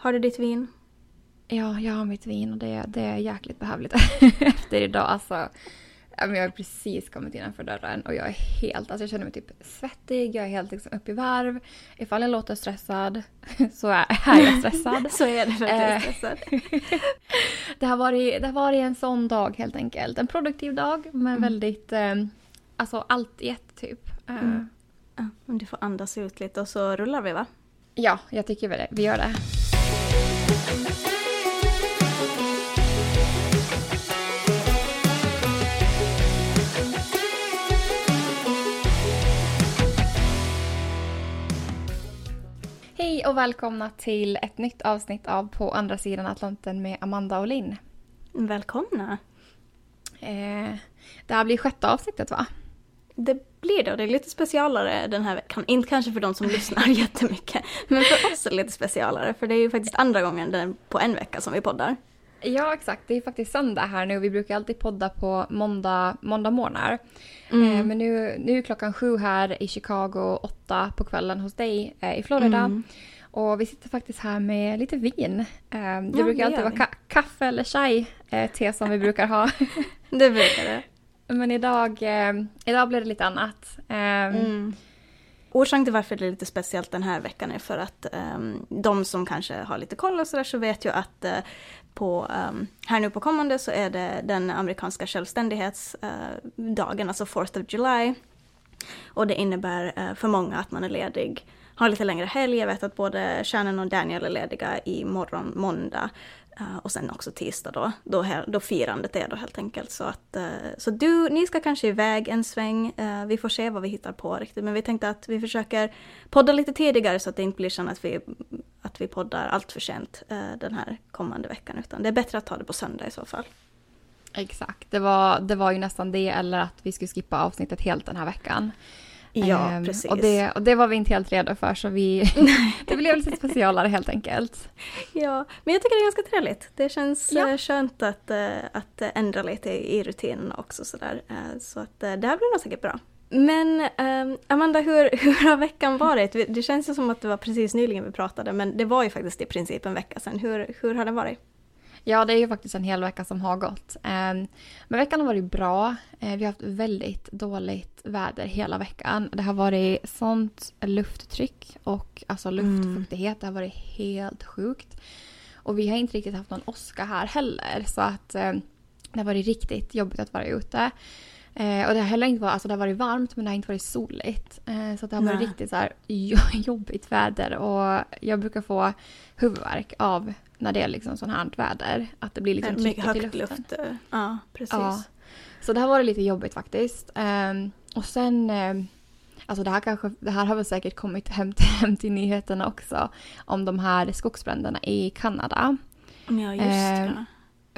Har du ditt vin? Ja, jag har mitt vin och det, det är jäkligt behövligt efter idag. Alltså, jag har precis kommit innanför dörren och jag är helt, alltså jag känner mig typ svettig, jag är helt liksom upp i varv. Ifall jag låter stressad så är jag stressad. så är det för att du är stressad. det, har varit, det har varit en sån dag helt enkelt. En produktiv dag men mm. väldigt, eh, alltså allt i ett typ. Mm. Ja, du får andas ut lite och så rullar vi va? Ja, jag tycker väl det. Vi gör det. Hej och välkomna till ett nytt avsnitt av På andra sidan Atlanten med Amanda och Linn. Välkomna! Eh, det här blir sjätte avsnittet va? Det blir det och det är lite specialare den här veckan. Inte kanske för de som lyssnar jättemycket, men för oss är det lite specialare för det är ju faktiskt andra gången på en vecka som vi poddar. Ja, exakt. Det är faktiskt söndag här nu. Vi brukar alltid podda på måndag, måndag morgnar. Mm. Eh, men nu, nu är klockan sju här i Chicago, åtta på kvällen hos dig eh, i Florida. Mm. Och vi sitter faktiskt här med lite vin. Eh, det ja, brukar det alltid vara ka kaffe eller chai, eh, te som vi brukar ha. det brukar det. Men idag, eh, idag blir det lite annat. Eh, mm. Orsaken till varför det är lite speciellt den här veckan är för att um, de som kanske har lite koll och sådär så vet ju att uh, på, um, här nu på kommande så är det den amerikanska självständighetsdagen, uh, alltså 4th of July. Och det innebär uh, för många att man är ledig, har lite längre helg. Jag vet att både Shannon och Daniel är lediga imorgon måndag. Eh, och sen också tisdag då, då, här, då firandet är då helt enkelt. Så, att, eh, så du, ni ska kanske iväg en sväng, eh, vi får se vad vi hittar på riktigt. Men vi tänkte att vi försöker podda lite tidigare så att det inte blir så att vi, att vi poddar allt för sent den här kommande veckan. Utan det är bättre att ta det på söndag i så fall. Exakt, det var, det var ju nästan det eller att vi skulle skippa avsnittet helt den här veckan. Ja, um, precis. Och det, och det var vi inte helt redo för så vi, det blev lite specialare helt enkelt. Ja, men jag tycker det är ganska trevligt. Det känns ja. Eh, skönt att, eh, att ändra lite i rutinen också sådär. Eh, så att det här blir nog säkert bra. Men um, Amanda, hur, hur har veckan varit? Det känns ju som att det var precis nyligen vi pratade, men det var ju faktiskt i princip en vecka sedan. Hur, hur har det varit? Ja, det är ju faktiskt en hel vecka som har gått. Ehm, men veckan har varit bra. Eh, vi har haft väldigt dåligt väder hela veckan. Det har varit sånt lufttryck och alltså luftfuktighet. Mm. Det har varit helt sjukt. Och vi har inte riktigt haft någon åska här heller. Så att eh, det har varit riktigt jobbigt att vara ute. Eh, och det har heller inte varit, alltså det har varit varmt men det har inte varit soligt. Eh, så det har varit riktigt så här jobbigt väder och jag brukar få huvudvärk av när det är liksom sånt här väder. Att det blir liksom högt i luften. luft. Eh, ja, precis. Ja. Så det har varit lite jobbigt faktiskt. Um, och sen, um, alltså det här, kanske, det här har väl säkert kommit hem till, hem till nyheterna också. Om de här skogsbränderna i Kanada. Ja, just det.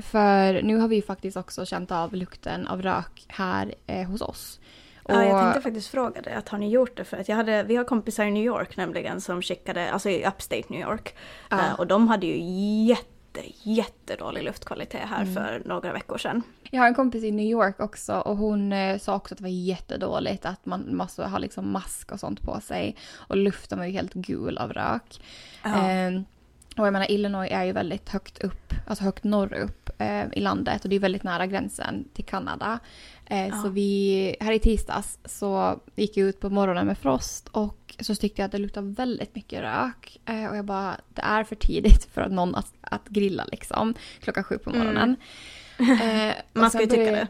För nu har vi faktiskt också känt av lukten av rök här eh, hos oss. Ja, jag tänkte faktiskt fråga dig, att har ni gjort det? För att jag hade, vi har kompisar i New York nämligen som skickade, alltså i Upstate New York. Ja. Uh, och de hade ju jätte, jättedålig luftkvalitet här mm. för några veckor sedan. Jag har en kompis i New York också och hon eh, sa också att det var jättedåligt att man måste ha liksom mask och sånt på sig. Och luften var ju helt gul av rök. Ja. Och jag menar Illinois är ju väldigt högt upp, alltså högt norrut eh, i landet och det är väldigt nära gränsen till Kanada. Eh, ja. Så vi, här i tisdags så gick jag ut på morgonen med frost och så tyckte jag att det luktade väldigt mycket rök. Eh, och jag bara, det är för tidigt för någon att, att grilla liksom klockan sju på morgonen. Mm. Man ska ju tycka det.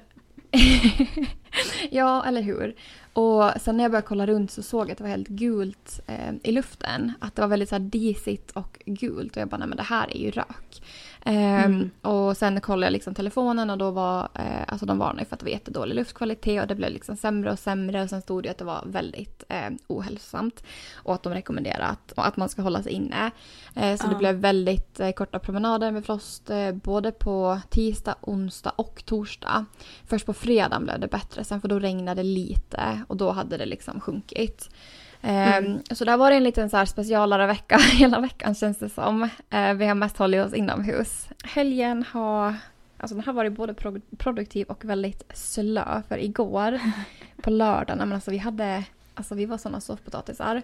ja, eller hur. Och sen när jag började kolla runt så såg jag att det var helt gult eh, i luften. Att det var väldigt så här disigt och gult. Och jag bara, nej men det här är ju rök. Mm. Um, och sen kollade jag liksom telefonen och då var, eh, alltså de varnade för att det var jättedålig luftkvalitet och det blev liksom sämre och sämre och sen stod det att det var väldigt eh, ohälsosamt. Och att de rekommenderade att, att man ska hålla sig inne. Eh, så ja. det blev väldigt eh, korta promenader med frost eh, både på tisdag, onsdag och torsdag. Först på fredagen blev det bättre, sen för då regnade det lite och då hade det liksom sjunkit. Mm. Um, så det har varit en liten så här specialare vecka hela veckan känns det som. Uh, vi har mest hållit oss inomhus. Helgen har, alltså den har varit både pro produktiv och väldigt slö. För igår på lördagen, men alltså vi hade, alltså vi var sådana soffpotatisar.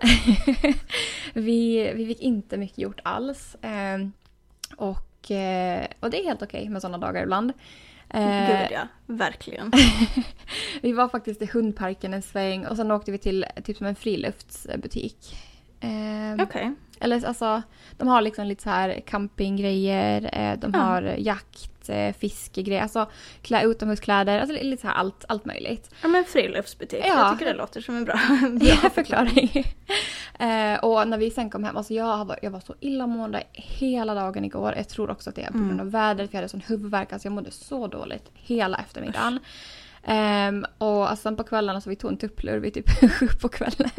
vi, vi fick inte mycket gjort alls. Eh, och, eh, och det är helt okej okay med sådana dagar ibland. Eh, Gud ja, verkligen. vi var faktiskt i hundparken en sväng och sen åkte vi till typ som en friluftsbutik. Eh, Okej. Okay. Eller alltså, de har liksom lite så här campinggrejer, eh, de ja. har jakt, eh, fiskegrejer, alltså klä, utomhuskläder, alltså lite så här allt, allt möjligt. Ja men friluftsbutik, ja. jag tycker det låter som en bra, bra förklaring. eh, och när vi sen kom hem, alltså jag var, jag var så illamående hela dagen igår. Jag tror också att det är på grund av mm. vädret, för jag hade sån huvudvärk, alltså jag mådde så dåligt hela eftermiddagen. Um, och alltså, sen på kvällarna så vi tog en tupplur vid typ sju på kvällen.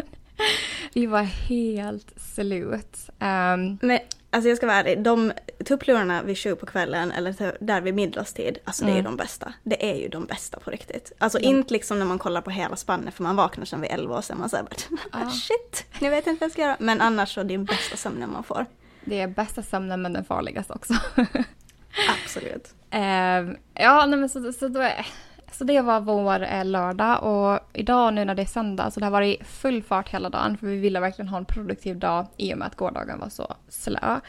vi var helt slut. Um, Men alltså jag ska vara ärlig, de tupplurarna vid sju på kvällen eller där vid middagstid, alltså det är mm. de bästa. Det är ju de bästa på riktigt. Alltså mm. inte liksom när man kollar på hela spannet för man vaknar sen vid elva och sen man säger bara shit, nu vet jag inte vad jag ska göra. Men annars så är det den bästa sömnen man får. Det är bästa sömnen men den farligaste också. Absolut. Um, ja, nej men så, så då är så det var vår eh, lördag och idag nu när det är söndag så det har varit full fart hela dagen för vi ville verkligen ha en produktiv dag i och med att gårdagen var så slö.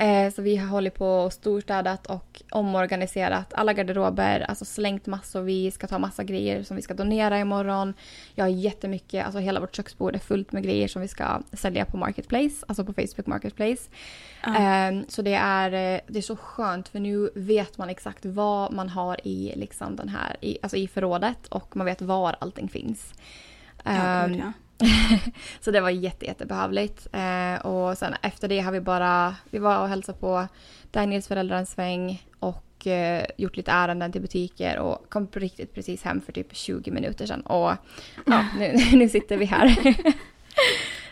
Eh, så vi har hållit på och storstädat och omorganiserat alla garderober, alltså slängt massor. Vi ska ta massa grejer som vi ska donera imorgon. Jag har jättemycket, alltså hela vårt köksbord är fullt med grejer som vi ska sälja på Marketplace, alltså på Facebook Marketplace. Mm. Så det är, eh, det är så skönt för nu vet man exakt vad man har i, liksom den här, i, alltså i förrådet och man vet var allting finns. Ja, um. så det var jätte, jättebehövligt. Eh, och sen efter det har vi bara, vi var och hälsade på Daniels föräldrar en sväng och eh, gjort lite ärenden till butiker och kom på riktigt precis hem för typ 20 minuter sedan. Och ja, nu, nu sitter vi här.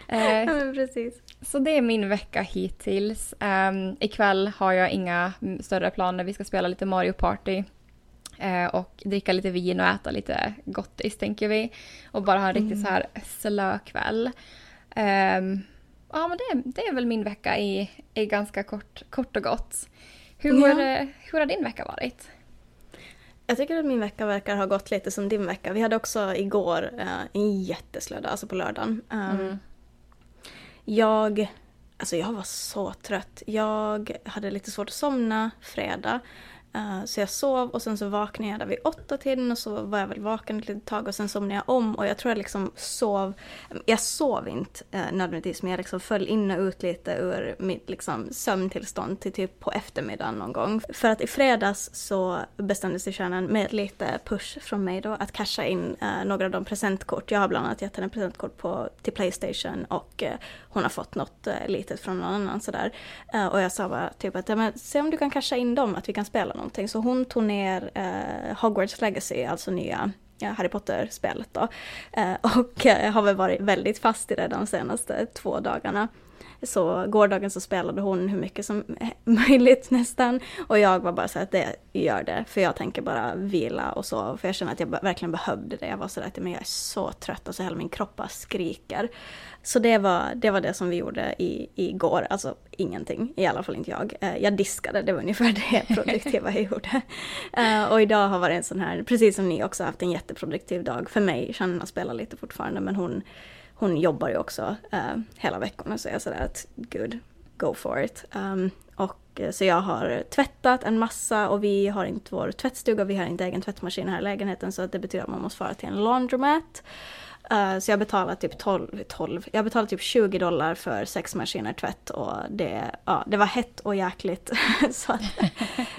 eh, precis. Så det är min vecka hittills. Um, ikväll har jag inga större planer. Vi ska spela lite Mario Party. Eh, och dricka lite vin och äta lite gottis tänker vi. Och bara ha en riktigt mm. så här slö kväll. Um, ja men det, det, är väl min vecka i, i ganska kort, kort och gott. Hur, ja. hur har din vecka varit? Jag tycker att min vecka verkar ha gått lite som din vecka. Vi hade också igår uh, en jätteslö dag, alltså på lördagen. Um, mm. Jag, alltså jag var så trött. Jag hade lite svårt att somna fredag. Uh, så jag sov och sen så vaknade jag där vid åtta tiden och så var jag väl vaken ett litet tag och sen somnade jag om och jag tror jag liksom sov, jag sov inte uh, nödvändigtvis men jag liksom föll in och ut lite ur mitt liksom sömntillstånd till typ på eftermiddagen någon gång. För att i fredags så bestämde sig kärnan med lite push från mig då att casha in uh, några av de presentkort, jag har bland annat gett henne presentkort på, till Playstation och hon har fått något eh, litet från någon annan sådär. Eh, och jag sa bara typ att ja, men, se om du kan casha in dem, att vi kan spela någonting. Så hon tog ner eh, Hogwarts Legacy, alltså nya ja, Harry Potter-spelet då. Eh, och har väl varit väldigt fast i det de senaste två dagarna. Så gårdagen så spelade hon hur mycket som möjligt nästan. Och jag var bara så att det gör det. För jag tänker bara vila och så. För jag känner att jag verkligen behövde det. Jag var så att men jag är så trött. Alltså hela min kropp bara skriker. Så det var, det var det som vi gjorde i, igår. Alltså ingenting. I alla fall inte jag. Eh, jag diskade. Det var ungefär det produktiva jag gjorde. Eh, och idag har varit en sån här, precis som ni också haft en jätteproduktiv dag. För mig, Shanna spelar lite fortfarande men hon hon jobbar ju också uh, hela veckorna så jag sådär att good, go for it. Um, och eh, så jag har tvättat en massa och vi har inte vår tvättstuga, vi har inte egen tvättmaskin här i lägenheten så det betyder att man måste fara till en laundromat. Uh, så jag betalar typ 12, 12, jag betalar typ 20 dollar för sex maskiner tvätt och det, ja, det var hett och jäkligt. så, att,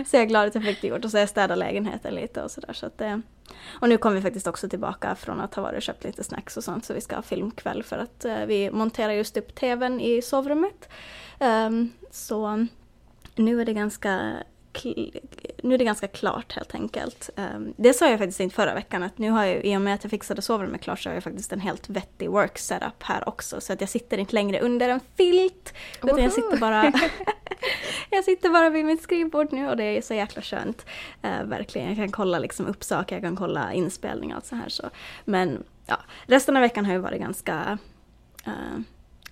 så jag är glad att jag fick det gjort och så jag städar lägenheten lite och sådär. Så att det, och nu kom vi faktiskt också tillbaka från att ha varit och köpt lite snacks och sånt så vi ska ha filmkväll för att eh, vi monterar just upp tvn i sovrummet. Um, så nu är det ganska nu är det ganska klart helt enkelt. Um, det sa jag faktiskt inte förra veckan att nu har jag i och med att jag fixade sovrummet klart så har jag faktiskt en helt vettig work setup här också så att jag sitter inte längre under en filt utan jag sitter bara jag sitter bara vid mitt skrivbord nu och det är så jäkla skönt. Uh, verkligen, jag kan kolla liksom upp saker, jag kan kolla inspelningar och så här så. Men ja, resten av veckan har ju varit ganska uh,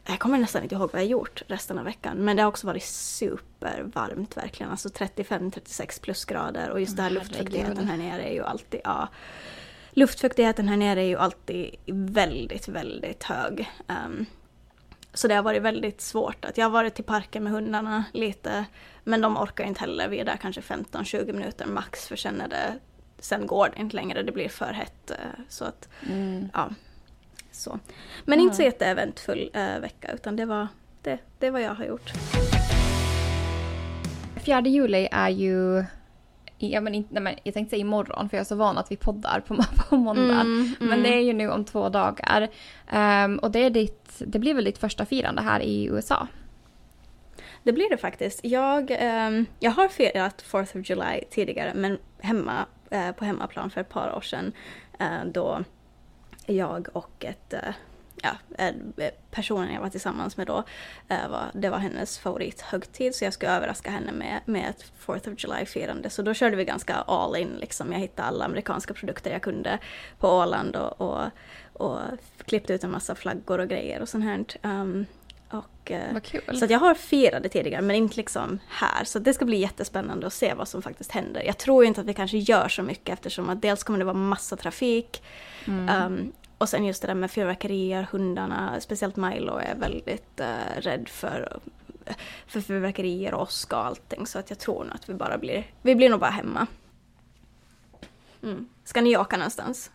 jag kommer nästan inte ihåg vad jag gjort resten av veckan. Men det har också varit supervarmt verkligen. Alltså 35-36 plusgrader. Och just det här luftfuktigheten här nere är ju alltid... Ja, luftfuktigheten här nere är ju alltid väldigt, väldigt hög. Um, så det har varit väldigt svårt. Att jag har varit till parken med hundarna lite, men de orkar inte heller. Vi är där kanske 15-20 minuter max, för sen, är det, sen går det inte längre, det blir för hett. Eh, så att, mm. ja. Så. Men mm. inte så jätteeventfull äh, vecka, utan det var, det, det var jag har gjort. 4 juli är ju Ja, men inte, nej, jag tänkte säga imorgon för jag är så van att vi poddar på, på måndag. Mm, mm. Men det är ju nu om två dagar. Um, och det, är ditt, det blir väl ditt första firande här i USA? Det blir det faktiskt. Jag, um, jag har firat 4th of July tidigare men hemma, uh, på hemmaplan för ett par år sedan. Uh, då jag och ett uh, ja, eh, personen jag var tillsammans med då, eh, var, det var hennes favorithögtid så jag skulle överraska henne med, med ett 4th of July-firande. Så då körde vi ganska all in liksom. Jag hittade alla amerikanska produkter jag kunde på Åland och, och, och klippte ut en massa flaggor och grejer och sånt här. Um, och, eh, så jag har firat det tidigare men inte liksom här. Så det ska bli jättespännande att se vad som faktiskt händer. Jag tror inte att vi kanske gör så mycket eftersom att dels kommer det vara massa trafik. Mm. Um, och sen just det där med fyrverkerier, hundarna, speciellt Milo är väldigt uh, rädd för, för fyrverkerier och åska och allting. Så att jag tror nog att vi bara blir, vi blir nog bara hemma. Mm. Ska ni åka någonstans?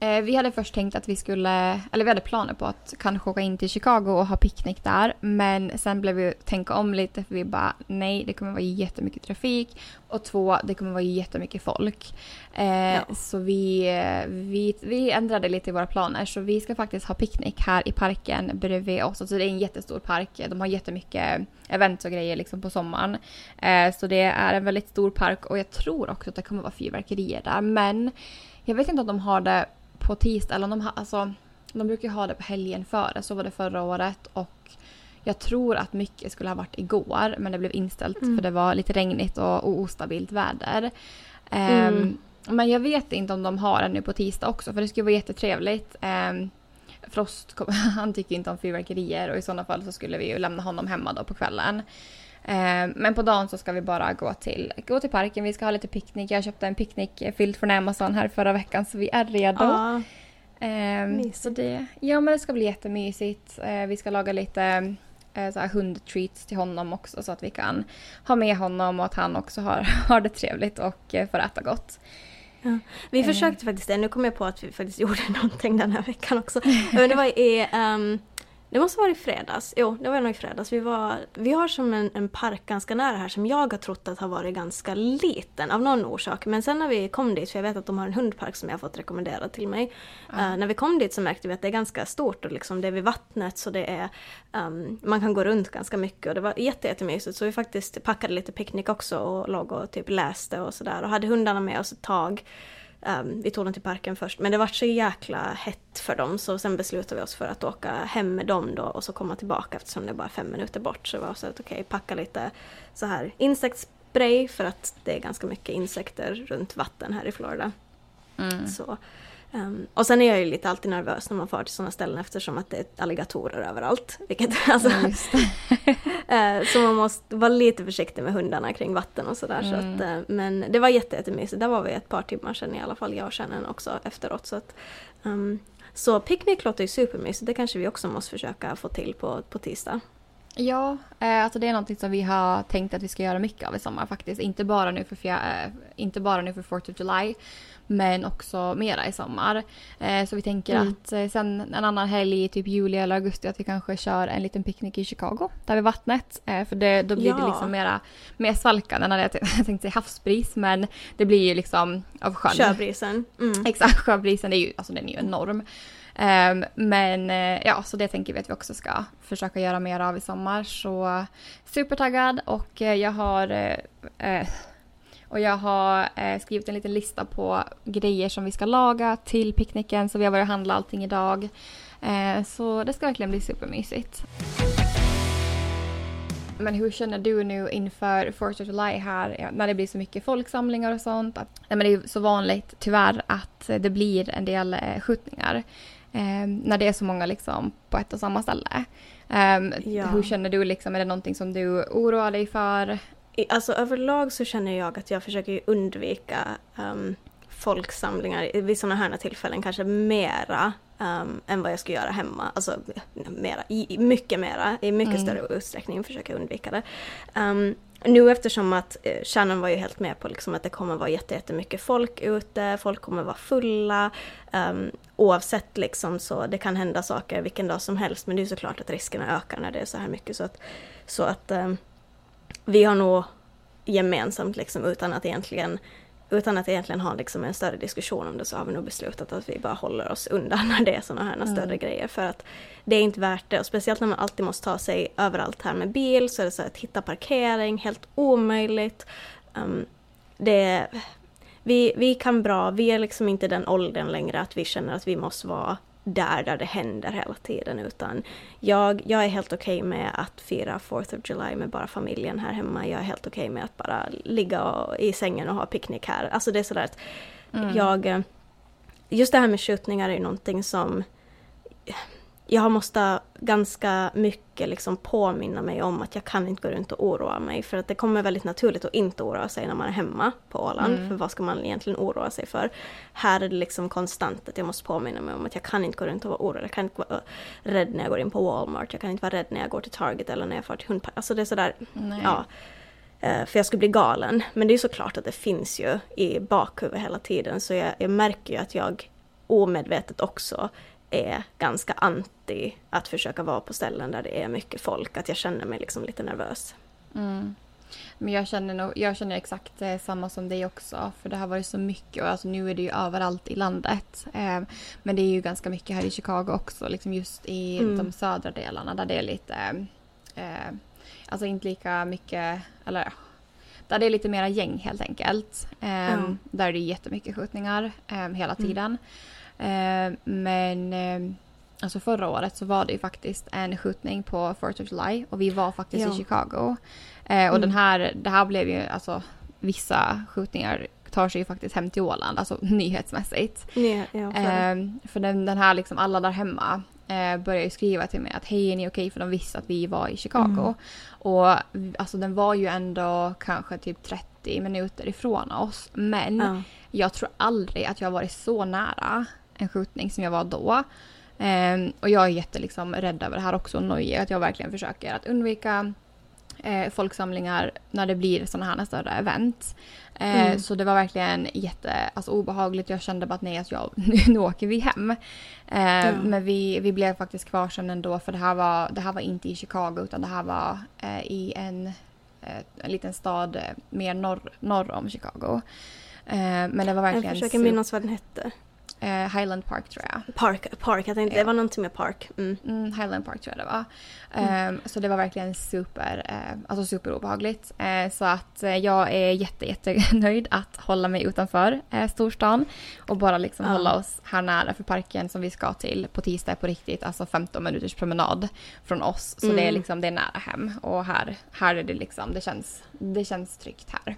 Eh, vi hade först tänkt att vi skulle, eller vi hade planer på att kanske åka in till Chicago och ha picknick där. Men sen blev vi tänka om lite för vi bara nej, det kommer vara jättemycket trafik. Och två, det kommer vara jättemycket folk. Eh, ja. Så vi, vi, vi ändrade lite i våra planer. Så vi ska faktiskt ha picknick här i parken bredvid oss. Alltså det är en jättestor park. De har jättemycket events och grejer liksom på sommaren. Eh, så det är en väldigt stor park och jag tror också att det kommer vara fyrverkerier där. Men jag vet inte om de har det på tisdag, eller de, ha, alltså, de brukar ha det på helgen före, så var det förra året. Och jag tror att mycket skulle ha varit igår men det blev inställt mm. för det var lite regnigt och, och ostabilt väder. Mm. Um, men jag vet inte om de har det nu på tisdag också för det skulle vara jättetrevligt. Um, Frost han tycker inte om fyrverkerier och i sådana fall så skulle vi ju lämna honom hemma då på kvällen. Um, men på dagen så ska vi bara gå till, gå till parken, vi ska ha lite picknick. Jag köpte en picknickfilt från Amazon här förra veckan så vi är redo. Ah. Um, så det, ja men det ska bli jättemysigt. Uh, vi ska laga lite uh, så här hundtreats till honom också så att vi kan ha med honom och att han också har, har det trevligt och uh, får äta gott. Ja. Vi försökte faktiskt det, nu kom jag på att vi faktiskt gjorde någonting den här veckan också. Men det var i um, det måste vara i fredags. Jo, det var nog i fredags. Vi, var, vi har som en, en, park ganska nära här som jag har trott att har varit ganska liten av någon orsak. Men sen när vi kom dit, för jag vet att de har en hundpark som jag har fått rekommenderad till mig. Mm. Uh, när vi kom dit så märkte vi att det är ganska stort och liksom det är vid vattnet så det är um, man kan gå runt ganska mycket och det var jättemysigt. Så vi faktiskt packade lite picknick också och låg och typ läste och sådär och hade hundarna med oss ett tag. Um, vi tog dem till parken först men det var så jäkla hett för dem så sen beslutade vi oss för att åka hem med dem då och så komma tillbaka eftersom det är bara fem minuter bort. Så det var så att okej, okay, packa lite så här insektsspray för att det är ganska mycket insekter runt vatten här i Florida. Mm. Så Um, och sen är jag ju lite alltid nervös när man far till sådana ställen eftersom att det är alligatorer överallt. Vilket, alltså, uh, så man måste vara lite försiktig med hundarna kring vatten och sådär. Mm. Så uh, men det var jätte, jättemysigt. Där var vi ett par timmar sedan i alla fall, jag och Shannon också efteråt. Så, att, um, så picknick låter ju supermysigt. Det kanske vi också måste försöka få till på, på tisdag. Ja, eh, alltså det är något som vi har tänkt att vi ska göra mycket av i sommar faktiskt. Inte bara nu för, fjär, eh, inte bara nu för 4th of July men också mera i sommar. Eh, så vi tänker mm. att eh, sen en annan helg i typ juli eller augusti att vi kanske kör en liten picknick i Chicago, där vid vattnet. Eh, för det, då blir ja. det liksom mera, mer svalkande, när jag tänkte havsbris men det blir ju liksom av sjön. Sjöbrisen. Mm. Exakt, sjöbrisen är ju, alltså den är ju enorm. Um, men ja, så det tänker vi att vi också ska försöka göra mer av i sommar. Så supertaggad och jag har uh, och jag har eh, skrivit en liten lista på grejer som vi ska laga till picknicken. Så vi har börjat handla allting idag. Eh, så det ska verkligen bli supermysigt. Men hur känner du nu inför 4th of July här när det blir så mycket folksamlingar och sånt? Att, nej, men det är så vanligt tyvärr att det blir en del eh, skjutningar. Eh, när det är så många liksom på ett och samma ställe. Um, ja. Hur känner du? Liksom, är det någonting som du oroar dig för? Alltså överlag så känner jag att jag försöker undvika um, folksamlingar vid sådana här tillfällen kanske mera um, än vad jag skulle göra hemma. Alltså mera, i, mycket mera, i mycket mm. större utsträckning försöka undvika det. Um, nu eftersom att eh, Shannon var ju helt med på liksom att det kommer vara jättemycket folk ute, folk kommer vara fulla. Um, oavsett liksom så det kan hända saker vilken dag som helst men det är såklart att riskerna ökar när det är så här mycket. Så att, så att um, vi har nog gemensamt liksom utan att egentligen utan att egentligen ha liksom en större diskussion om det så har vi nog beslutat att vi bara håller oss undan när det är sådana här mm. större grejer. För att det är inte värt det. Och speciellt när man alltid måste ta sig överallt här med bil så är det så att hitta parkering, helt omöjligt. Um, det, vi, vi kan bra, vi är liksom inte den åldern längre att vi känner att vi måste vara där, där det händer hela tiden. Utan jag, jag är helt okej okay med att fira 4th of July med bara familjen här hemma. Jag är helt okej okay med att bara ligga och, i sängen och ha picknick här. Alltså det är sådär att mm. jag... Just det här med skjutningar är någonting som jag måste ganska mycket liksom påminna mig om att jag kan inte gå runt och oroa mig för att det kommer väldigt naturligt att inte oroa sig när man är hemma på Åland. Mm. För vad ska man egentligen oroa sig för? Här är det liksom konstant att jag måste påminna mig om att jag kan inte gå runt och vara orolig. Jag kan inte vara rädd när jag går in på Walmart. Jag kan inte vara rädd när jag går till Target eller när jag far till hundpark. Alltså det är sådär, Nej. ja. Eh, för jag skulle bli galen. Men det är såklart att det finns ju i bakhuvudet hela tiden så jag, jag märker ju att jag omedvetet också är ganska anti att försöka vara på ställen där det är mycket folk. Att jag känner mig liksom lite nervös. Mm. Men jag känner, nog, jag känner exakt eh, samma som dig också. För det har varit så mycket och alltså nu är det ju överallt i landet. Eh, men det är ju ganska mycket här i Chicago också. Liksom just i mm. de södra delarna där det är lite... Eh, alltså inte lika mycket... Eller där det är lite mera gäng helt enkelt. Mm. Där det är jättemycket skjutningar eh, hela mm. tiden. Eh, men eh, alltså förra året så var det ju faktiskt en skjutning på 4th of July och vi var faktiskt ja. i Chicago. Eh, och mm. den här, det här blev ju alltså vissa skjutningar tar sig ju faktiskt hem till Åland, alltså nyhetsmässigt. Ja, ja, för, för den, den, här liksom alla där hemma eh, började ju skriva till mig att hej är ni okej? För de visste att vi var i Chicago. Mm. Och alltså den var ju ändå kanske typ 30 minuter ifrån oss. Men ja. jag tror aldrig att jag varit så nära en skjutning som jag var då. Um, och jag är jätte liksom, rädd över det här också och nojig. Att jag verkligen försöker att undvika eh, folksamlingar när det blir sådana här större event. Eh, mm. Så det var verkligen jätte alltså, obehagligt. Jag kände bara att nej, alltså, jag, nu, åker vi hem. Eh, mm. Men vi, vi blev faktiskt kvar sen ändå för det här var, det här var inte i Chicago utan det här var eh, i en, eh, en liten stad eh, mer norr, norr om Chicago. men det var verkligen... Jag försöker minnas vad den hette. Eh, Highland Park tror jag. Park, park. jag tänkte ja. det var någonting med Park. Mm. Mm, Highland Park tror jag det var. Mm. Um, så det var verkligen super, uh, alltså super obehagligt. Uh, så att uh, jag är jätte, jätte nöjd att hålla mig utanför uh, storstan och bara liksom hålla oss här nära för parken som vi ska till på tisdag på riktigt, alltså 15 minuters promenad från oss. Så det är mm. liksom, det är nära hem och här, här är det liksom, det känns, det känns tryggt här.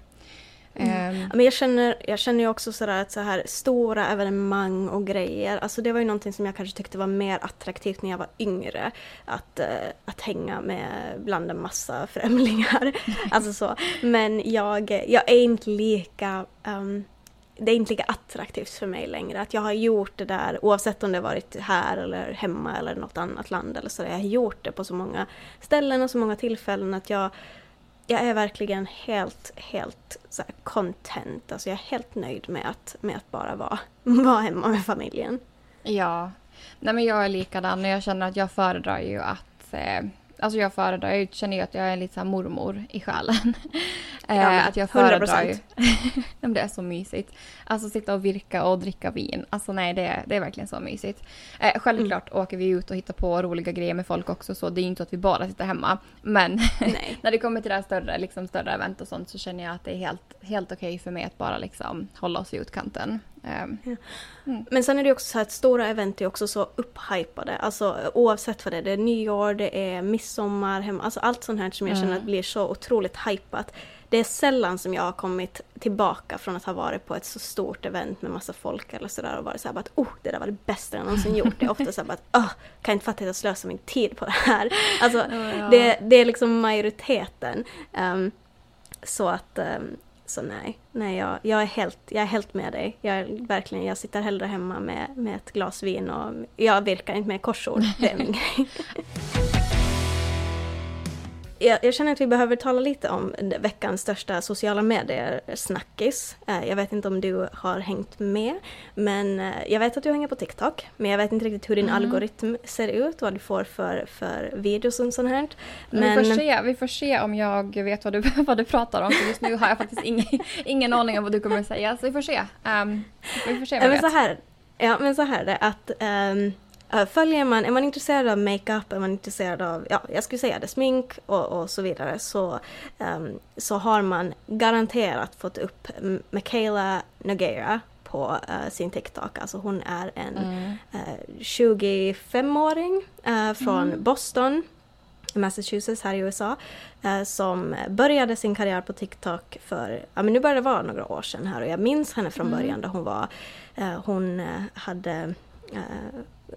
Mm. Men jag känner, jag känner ju också sådär att så här stora evenemang och grejer, alltså det var ju någonting som jag kanske tyckte var mer attraktivt när jag var yngre. Att, uh, att hänga med bland en massa främlingar. alltså så. Men jag, jag är inte lika um, det är inte lika attraktivt för mig längre. Att jag har gjort det där, oavsett om det varit här eller hemma eller något annat land eller så. Jag har gjort det på så många ställen och så många tillfällen att jag jag är verkligen helt, helt så här content. Alltså jag är helt nöjd med att, med att bara vara, vara hemma med familjen. Ja. Nej men jag är likadan och jag känner att jag föredrar ju att eh, Alltså jag föredrar, jag känner ju att jag är lite så mormor i själen. Eh, ja, att jag föredrar ju... det är så mysigt. Alltså sitta och virka och dricka vin. Alltså nej, det är, det är verkligen så mysigt. Eh, självklart mm. åker vi ut och hittar på roliga grejer med folk också så det är inte att vi bara sitter hemma. Men när det kommer till det här större, liksom, större event och sånt så känner jag att det är helt, helt okej okay för mig att bara liksom hålla oss i utkanten. Um, ja. mm. Men sen är det också så att stora event är också så upphypade. Alltså oavsett vad det är. Det är nyår, det är midsommar, hem, alltså allt sånt här som jag mm. känner blir så otroligt hypat. Det är sällan som jag har kommit tillbaka från att ha varit på ett så stort event med massa folk eller sådär och varit såhär att oh, det där var det bästa jag någonsin gjort. Det är ofta såhär att oh, kan inte fatta att jag slösar min tid på det här. Alltså, ja, ja. Det, det är liksom majoriteten. Um, så att um, Så nej, nej jag, jag, är helt, jag är helt med dig. Jag, verkligen, jag sitter hellre hemma med, med ett glas vin och jag virkar inte med korsord. Det är min grej. Jag, jag, känner att vi behöver tala lite om veckans största sociala medier-snackis. Eh, jag vet inte om du har hängt med, men eh, jag vet att du hänger på TikTok. Men jag vet inte riktigt hur din mm. algoritm ser ut, vad du får för, för videos och sånt här. Men... Vi, får se, vi får se om jag vet vad du, vad du pratar om, för just nu har jag faktiskt ingen, ingen aning om vad du kommer att säga. Så vi får se. Um, vi får se vad jag vet. Så här, ja, men så här är det att um, följer man, är man intresserad av makeup, är man intresserad av, ja, jag skulle säga det, smink och, och så vidare, så, um, så har man garanterat fått upp Michaela Nogueira på uh, sin TikTok. Alltså hon är en mm. uh, eh, 25-åring från mm. Boston, Massachusetts här i USA, som började sin karriär på TikTok för, ja men nu börjar det vara några år sedan här och jag minns henne från mm. början då hon var, hon hade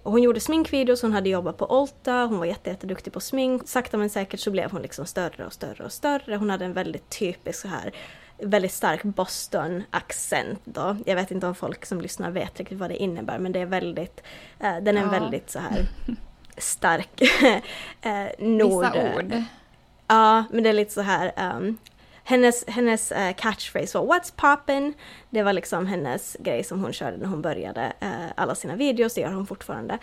hon gjorde sminkvideos, hon hade jobbat på Olta, hon var jätteduktig på smink. Sakta men säkert så blev hon liksom större och större och större. Hon hade en väldigt typisk så här väldigt stark Boston-accent då. Jag vet inte om folk som lyssnar vet riktigt vad det innebär men det är väldigt, eh, den är ja. väldigt så här stark eh, nord... Vissa ord. Ja, men det är lite så här um, hennes, hennes uh, catchphrase var “What's poppin?” Det var liksom hennes grej som hon körde när hon började uh, alla sina videos, det gör hon fortfarande.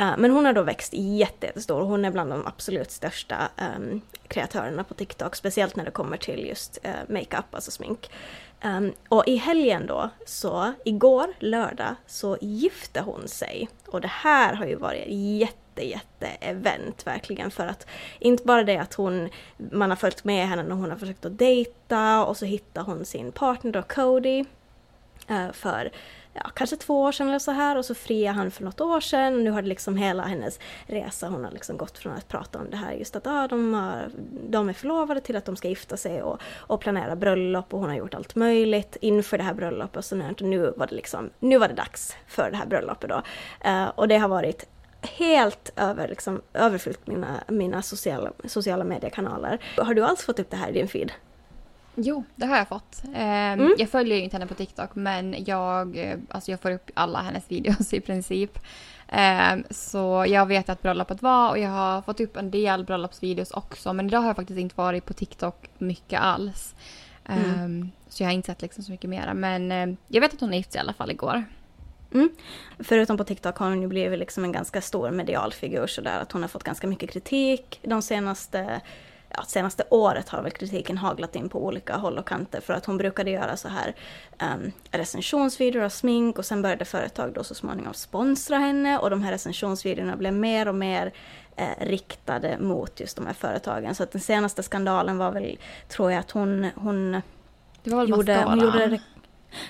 Uh, men hon har då växt jättestor och hon är bland de absolut största um, kreatörerna på TikTok, speciellt när det kommer till just makeup, alltså smink. Um, och i helgen då, så igår, lördag, så gifte hon sig. Och det här har ju varit jätte jätte, jätte event verkligen för att inte bara det att hon, man har följt med henne när hon har försökt att dejta och så hittar hon sin partner då Cody eh, för ja, kanske två år sedan eller så här och så friade han för något år sedan och nu har det liksom hela hennes resa, hon har liksom gått från att prata om det här just att ah, de, har, de är förlovade till att de ska gifta sig och, och planera bröllop och hon har gjort allt möjligt inför det här bröllopet och sånt och nu var det liksom, nu var det dags för det här bröllopet då. Uh, och det har varit helt över, liksom, överfyllt mina, mina sociala, sociala mediekanaler. Har du alls fått upp det här i din feed? Jo, det har jag fått. Eh, mm. Jag följer ju inte henne på TikTok men jag, eh, alltså jag får upp alla hennes videos i princip. Eh, så jag vet att bröllopet var och jag har fått upp en del bröllopsvideos också men idag har jag faktiskt inte varit på TikTok mycket alls. Mm. Eh, så jag har inte sett liksom så mycket mera men jag vet att hon gifte sig i alla fall igår. Mm. Förutom på TikTok har hon ju blivit liksom en ganska stor medial figur sådär att hon har fått ganska mycket kritik de senaste ja, senaste året har väl kritiken haglat in på olika håll och kanter för att hon brukade göra så här um, recensionsvideor av smink och sen började företag då så småningom sponsra henne och de här recensionsvideorna blev mer och mer eh, riktade mot just de här företagen. Så att den senaste skandalen var väl, tror jag, att hon, hon gjorde, hon gjorde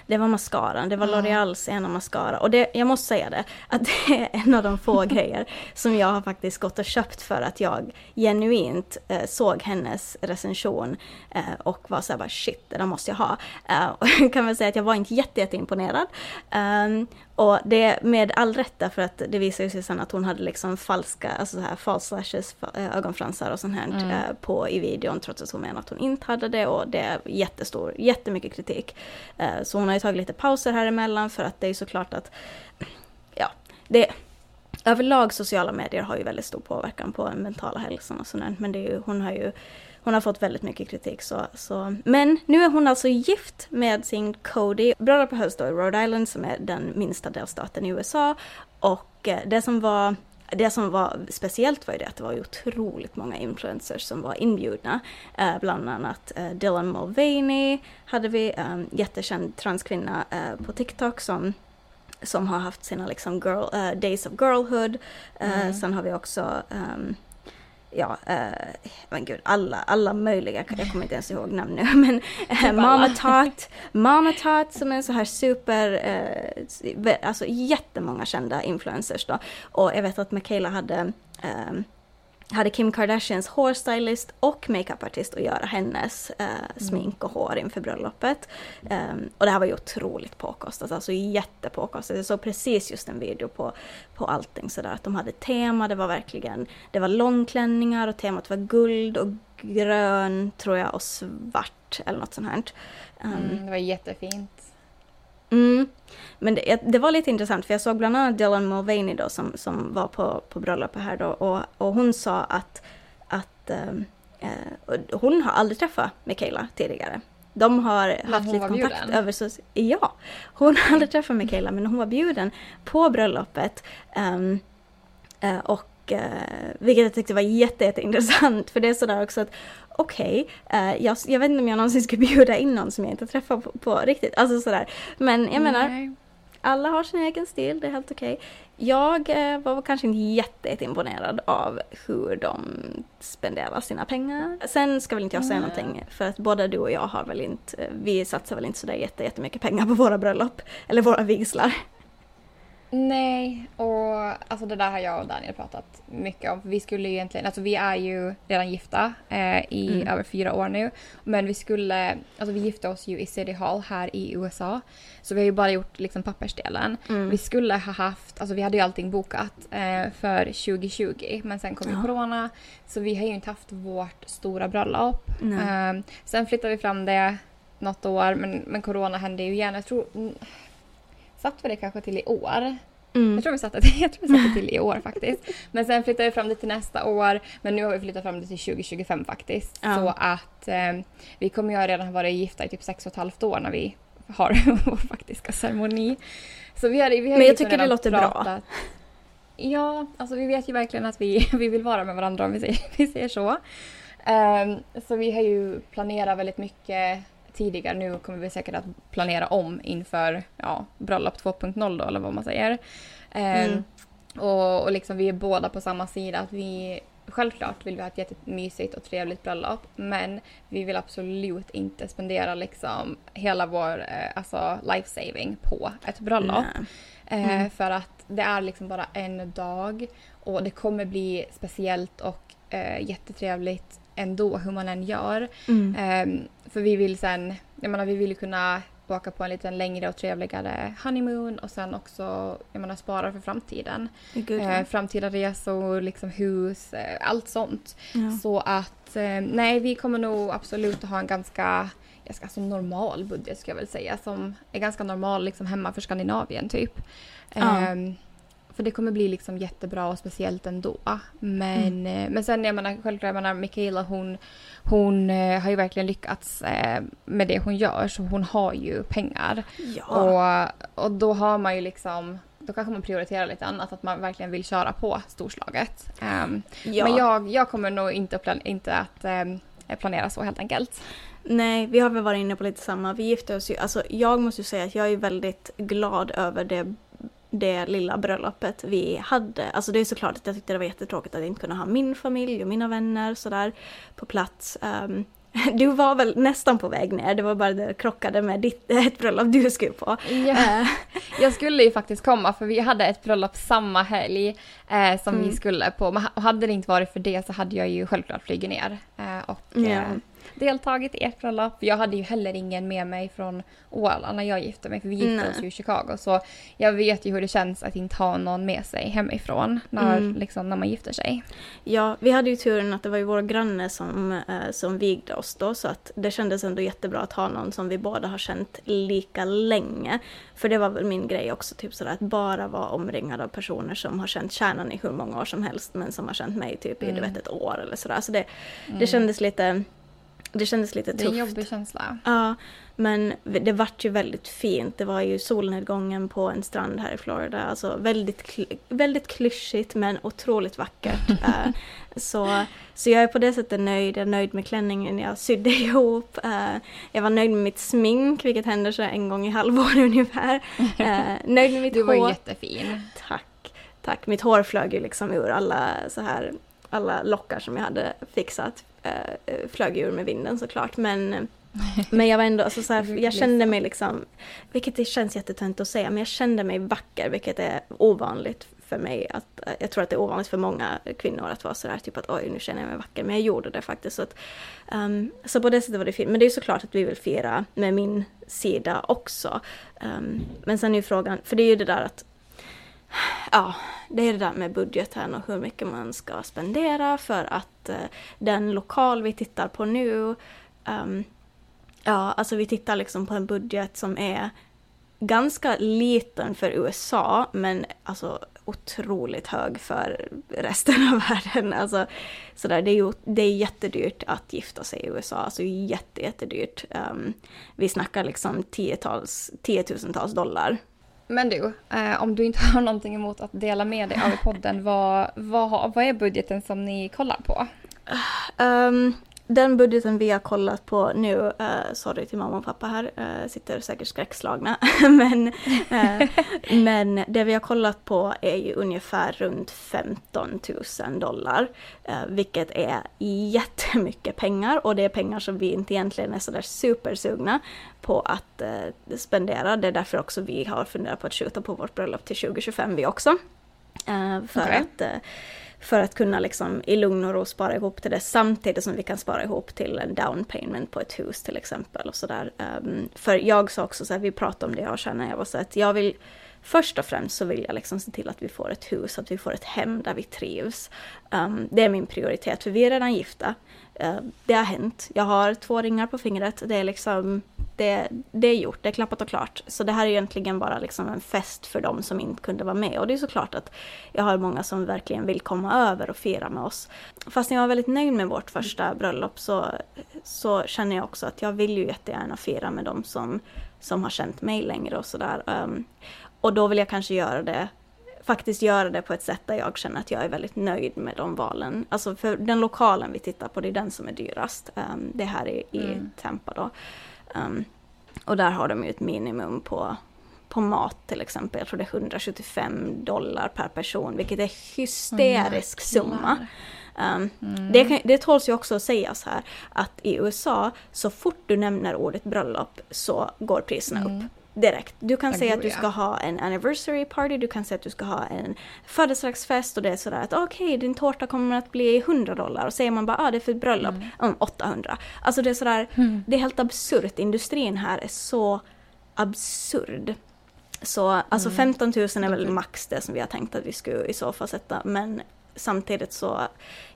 det var mascaran, det var L'Oreals ena mascara. Och det, jag måste säga det, att det är en av de få grejer som jag har faktiskt gått och köpt för att jag genuint eh, såg hennes recension eh, och var såhär bara shit, det där måste jag ha. Eh, och jag kan väl säga att jag var inte jätte, jätteimponerad. Um, och det med all rätta för att det visade sig sen att hon hade liksom falska, alltså så här false lashes, eh, ögonfransar och sånt här mm. Eh, på i videon trots att hon menar att hon inte hade det och det är jättestor, jättemycket kritik. Eh, så hon har ju tagit lite pauser här emellan för att det är såklart att, ja, det överlag sociala medier har ju väldigt stor påverkan på den mentala hälsan och sånt men det är ju, hon har ju hon har fått väldigt mycket kritik. Så, så. Men nu är hon alltså gift med sin Cody. Bröllopet hölls då i Rhode Island som är den minsta delstaten i USA. Och eh, det som var det som var speciellt var ju det att det var otroligt många influencers som var inbjudna. Eh, bland annat eh, Dylan Mulvaney hade vi, eh, jättekänd transkvinna eh, på TikTok som som har haft sina liksom girl, uh, Days of Girlhood. Uh, mm. Sen har vi också um, ja, eh, men gud, alla, alla möjliga, jag kommer inte ens ihåg namn nu, men eh, Mama Tot, Mama Tot som är en så här super, eh, alltså jättemånga kända influencers då. Och jag vet att Michaela hade eh, hade Kim Kardashians hårstylist och makeupartist att göra hennes eh, smink och hår inför bröllopet. Um, och det här var ju otroligt påkostat, alltså jättepåkostat. Jag såg precis just en video på, på allting sådär, att de hade tema, det var verkligen, det var långklänningar och temat var guld och grön tror jag och svart eller något sånt här. Um, mm, det var jättefint. Mm. Men det, det, var lite intressant för jag såg bland annat Dylan Mulvaney då som, som var på, på bröllopet här då och, och hon sa att, att eh, hon har aldrig träffat Michaela tidigare. De har men haft lite kontakt bjuden. över så Ja, hon har aldrig träffat Michaela men hon var bjuden på bröllopet. Um, och uh, vilket jag tyckte var jätte, jätteintressant för det är sådär också att okej, okay, uh, jag, jag, vet inte om jag någonsin skulle bjuda in någon som jag inte träffat på, på riktigt. Alltså sådär. Men jag menar, Nej. alla har sin egen stil, det är helt okej. Okay. Jag uh, var kanske inte jätteimponerad av hur de spenderar sina pengar. Sen ska väl inte jag säga Nej. någonting för att både du och jag har väl inte, vi satsar väl inte sådär jättemycket pengar på våra bröllop eller våra vigslar. Nej, och alltså det där har jag och Daniel pratat mycket om. Vi skulle ju egentligen, alltså vi är ju redan gifta eh, i mm. över fyra år nu. Men vi skulle, alltså vi gifte oss ju i City Hall här i USA. Så vi har ju bara gjort liksom pappersdelen. Mm. Vi skulle ha haft, alltså vi hade ju allting bokat eh, för 2020 men sen kom ju ja. corona. Så vi har ju inte haft vårt stora bröllop. Eh, sen flyttade vi fram det något år men, men corona hände ju igen. Jag tror satt vi det kanske till i år. Mm. Jag tror vi satte det, jag tror vi satte till i år faktiskt. Men sen flyttade vi fram det till nästa år. Men nu har vi flyttat fram det till 2025 faktiskt. Ja. Så att eh, vi kommer ju redan ha varit gifta i typ sex och ett halvt år när vi har vår faktiska ceremoni. Så vi har, vi har men jag liksom tycker det låter pratat. bra. Ja, alltså vi vet ju verkligen att vi, vi vill vara med varandra om vi säger, vi säger så. Um, så vi har ju planerat väldigt mycket tidigare. Nu kommer vi säkert att planera om inför ja, bröllop 2.0 då eller vad man säger. Ehm, mm. och, och liksom vi är båda på samma sida. att vi Självklart vill vi ha ett jättemysigt och trevligt bröllop men vi vill absolut inte spendera liksom hela vår eh, alltså life saving på ett bröllop. Eh, mm. för att det är liksom bara en dag och det kommer bli speciellt och eh, jättetrevligt ändå hur man än gör. Mm. Um, för vi vill sen, jag menar vi vill kunna åka på en lite längre och trevligare honeymoon och sen också jag menar, spara för framtiden. Eh, framtida resor, liksom hus, eh, allt sånt. Ja. Så att eh, nej, vi kommer nog absolut att ha en ganska jag ska, alltså normal budget ska jag väl säga som är ganska normal liksom hemma för Skandinavien typ. Ja. För det kommer bli liksom jättebra och speciellt ändå. Men, mm. Eh, men sen jag menar självklart, jag menar Michaela hon, hon eh, har ju verkligen lyckats eh, med det hon gör så hon har ju pengar. Ja. Och, och då har man ju liksom då kanske man prioriterar lite annat, att man verkligen vill köra på storslaget. Um, ja. Men jag, jag kommer nog inte, plan inte att um, planera så helt enkelt. Nej, vi har väl varit inne på lite samma. Vi gifte oss ju, alltså jag måste ju säga att jag är väldigt glad över det det lilla bröllopet vi hade. Alltså det är såklart att jag tyckte det var jättetråkigt att inte kunna ha min familj och mina vänner sådär på plats. Um, du var väl nästan på väg ner, det var bara det krockade med ditt, ett bröllop du skulle på. Ja. Uh. Jag skulle ju faktiskt komma för vi hade ett bröllop samma helg eh, som mm. vi skulle på. Men hade det inte varit för det så hade jag ju självklart flugit ner. Eh, och, ja deltagit i ert bröllop. Jag hade ju heller ingen med mig från Åland när jag gifte mig för vi gifte oss ju i Chicago. Så jag vet ju hur det känns att inte ha någon med sig hemifrån när, mm. liksom, när man gifter sig. Ja, vi hade ju turen att det var ju våra grannar som, eh, som vigde oss då så att det kändes ändå jättebra att ha någon som vi båda har känt lika länge. För det var väl min grej också, typ sådär att bara vara omringad av personer som har känt kärnan i hur många år som helst men som har känt mig typ i mm. du vet ett år eller sådär. Så det, mm. det kändes lite det kändes lite tufft. Det är en jobbig känsla. Ja, men det vart ju väldigt fint. Det var ju solnedgången på en strand här i Florida. Alltså väldigt, väldigt klyschigt men otroligt vackert. uh, så, så jag är på det sättet nöjd. Jag är nöjd med klänningen jag sydde ihop. Uh, jag var nöjd med mitt smink, vilket händer så en gång i halvår ungefär. Uh, nöjd med mitt hår. Du var jättefin. Tack. Tack. Mitt hår flög ju liksom ur alla så här alla lockar som jag hade fixat eh, flög ur med vinden såklart. Men, men jag var ändå, alltså, så här, jag kände mig liksom, vilket det känns jättetönt att säga, men jag kände mig vacker, vilket är ovanligt för mig att jag tror att det är ovanligt för många kvinnor att vara sådär typ att oj nu känner jag mig vacker, men jag gjorde det faktiskt. Så, att, um, så på det sättet var det fint. Men det är såklart att vi vill fira med min sida också. Um, men sen är ju frågan, för det är ju det där att ja, det är det där med budgeten och hur mycket man ska spendera för att eh, den lokal vi tittar på nu um, Ja, alltså vi tittar liksom på en budget som är ganska liten för USA, men alltså otroligt hög för resten av världen. Alltså, sådär, det, är ju, det är jättedyrt att gifta sig i USA, alltså jätte, jättedyrt. Um, vi snackar liksom tiotals, tiotusentals dollar. Men du, eh, om du inte har någonting emot att dela med dig av i podden, vad, vad, vad är budgeten som ni kollar på? Um, den budgeten vi har kollat på nu, uh, sorry till mamma och pappa här, uh, sitter säkert skräckslagna, men, uh, men det vi har kollat på är ju ungefär runt 15 000 dollar, vilket är jättemycket pengar och det är pengar som vi inte egentligen är sådär supersugna på att spendera. Det är därför också vi har funderat på att skjuta på vårt bröllop till 2025 vi också. för okay. att för att kunna liksom i lugn och ro spara ihop till det samtidigt som vi kan spara ihop till en down payment på ett hus till exempel. och sådär. Um, för jag sa också så här, vi pratade om det jag och Shanna, jag var så att jag vill Först och främst så vill jag liksom se till att vi får ett hus, att vi får ett hem där vi trivs. Um, det är min prioritet, för vi är redan gifta. Eh, det har hänt. Jag har två ringar på fingret. Det är liksom det, det är gjort, det är klappat och klart. Så det här är egentligen bara liksom en fest för de som inte kunde vara med. Och det är såklart att jag har många som verkligen vill komma över och fira med oss. Fast jag var väldigt nöjd med vårt första bröllop så, så känner jag också att jag vill ju jättegärna fira med de som, som har känt mig längre och sådär. Ehm, och då vill jag kanske göra det faktiskt göra det på ett sätt där jag känner att jag är väldigt nöjd med de valen. Alltså för den lokalen vi tittar på, det är den som är dyrast. Um, det här är i mm. Tampa då. Um, och där har de ju ett minimum på, på mat till exempel. Jag tror det är 175 dollar per person, vilket är hysterisk oh, summa. Um, mm. det, kan, det tåls ju också att sägas här att i USA, så fort du nämner ordet bröllop så går priserna mm. upp direkt. Du kan säga att du ska ha en anniversary party, du kan säga att du ska ha en födelsedagsfest och det är sådär att okej, okay, din tårta kommer att bli 100 dollar och säger man bara ah, det är för ett bröllop, mm. um, 800. Alltså det är sådär, mm. det är helt absurt. Industrin här är så absurd. Så alltså mm. 15 000 är väl max det som vi har tänkt att vi skulle i så fall sätta, men samtidigt så,